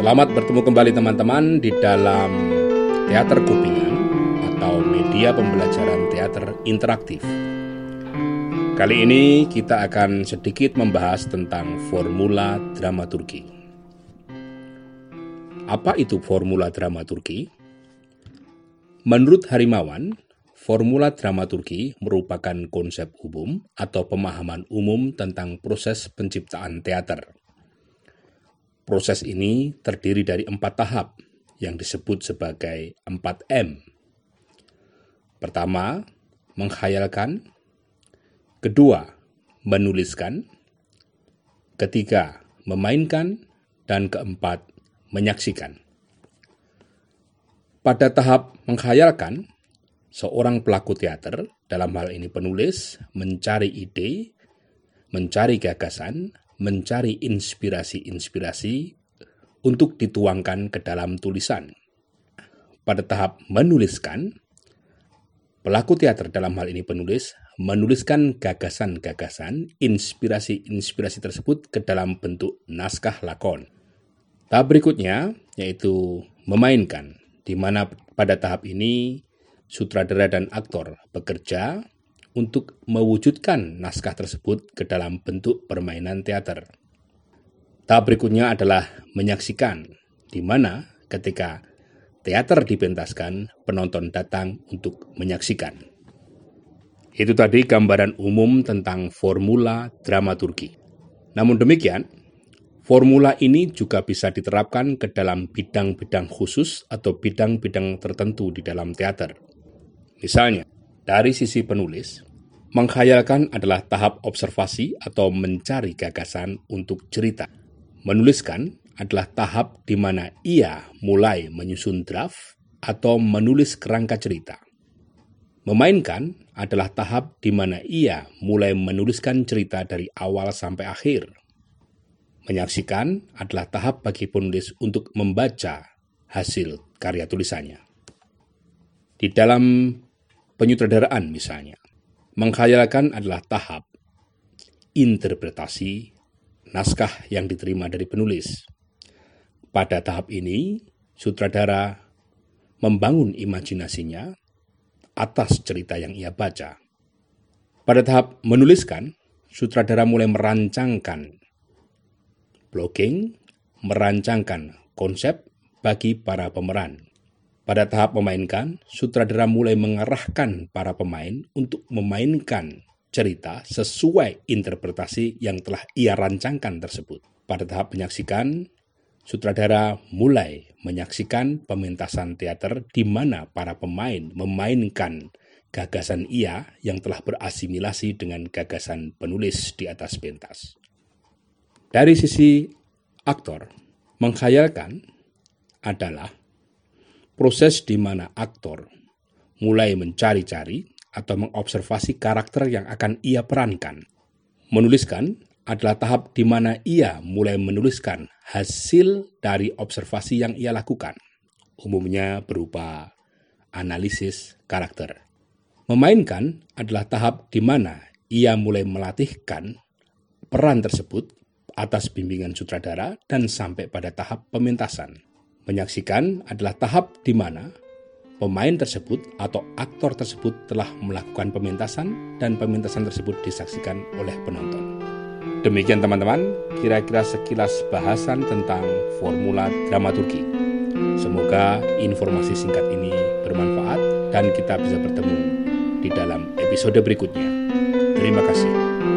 Selamat bertemu kembali teman-teman di dalam Teater Kupingan atau media pembelajaran teater interaktif. Kali ini kita akan sedikit membahas tentang formula dramaturgi. Apa itu formula dramaturgi? Menurut Harimawan, formula dramaturgi merupakan konsep umum atau pemahaman umum tentang proses penciptaan teater Proses ini terdiri dari empat tahap yang disebut sebagai 4M. Pertama, menghayalkan. Kedua, menuliskan. Ketiga, memainkan. Dan keempat, menyaksikan. Pada tahap menghayalkan, seorang pelaku teater, dalam hal ini penulis, mencari ide, mencari gagasan, mencari inspirasi-inspirasi untuk dituangkan ke dalam tulisan. Pada tahap menuliskan, pelaku teater dalam hal ini penulis menuliskan gagasan-gagasan, inspirasi-inspirasi tersebut ke dalam bentuk naskah lakon. Tahap berikutnya yaitu memainkan, di mana pada tahap ini sutradara dan aktor bekerja untuk mewujudkan naskah tersebut ke dalam bentuk permainan teater. Tahap berikutnya adalah menyaksikan, di mana ketika teater dipentaskan, penonton datang untuk menyaksikan. Itu tadi gambaran umum tentang formula dramaturgi. Namun demikian, formula ini juga bisa diterapkan ke dalam bidang-bidang khusus atau bidang-bidang tertentu di dalam teater. Misalnya, dari sisi penulis, menghayalkan adalah tahap observasi atau mencari gagasan untuk cerita. Menuliskan adalah tahap di mana ia mulai menyusun draft atau menulis kerangka cerita. Memainkan adalah tahap di mana ia mulai menuliskan cerita dari awal sampai akhir. Menyaksikan adalah tahap bagi penulis untuk membaca hasil karya tulisannya. Di dalam penyutradaraan misalnya. Menghayalkan adalah tahap interpretasi naskah yang diterima dari penulis. Pada tahap ini, sutradara membangun imajinasinya atas cerita yang ia baca. Pada tahap menuliskan, sutradara mulai merancangkan blogging, merancangkan konsep bagi para pemeran. Pada tahap memainkan, sutradara mulai mengarahkan para pemain untuk memainkan cerita sesuai interpretasi yang telah ia rancangkan tersebut. Pada tahap menyaksikan, sutradara mulai menyaksikan pementasan teater di mana para pemain memainkan gagasan ia yang telah berasimilasi dengan gagasan penulis di atas pentas. Dari sisi aktor, menghayalkan adalah proses di mana aktor mulai mencari-cari atau mengobservasi karakter yang akan ia perankan. Menuliskan adalah tahap di mana ia mulai menuliskan hasil dari observasi yang ia lakukan, umumnya berupa analisis karakter. Memainkan adalah tahap di mana ia mulai melatihkan peran tersebut atas bimbingan sutradara dan sampai pada tahap pementasan. Menyaksikan adalah tahap di mana pemain tersebut atau aktor tersebut telah melakukan pementasan dan pementasan tersebut disaksikan oleh penonton. Demikian teman-teman, kira-kira sekilas bahasan tentang formula dramaturgi. Semoga informasi singkat ini bermanfaat dan kita bisa bertemu di dalam episode berikutnya. Terima kasih.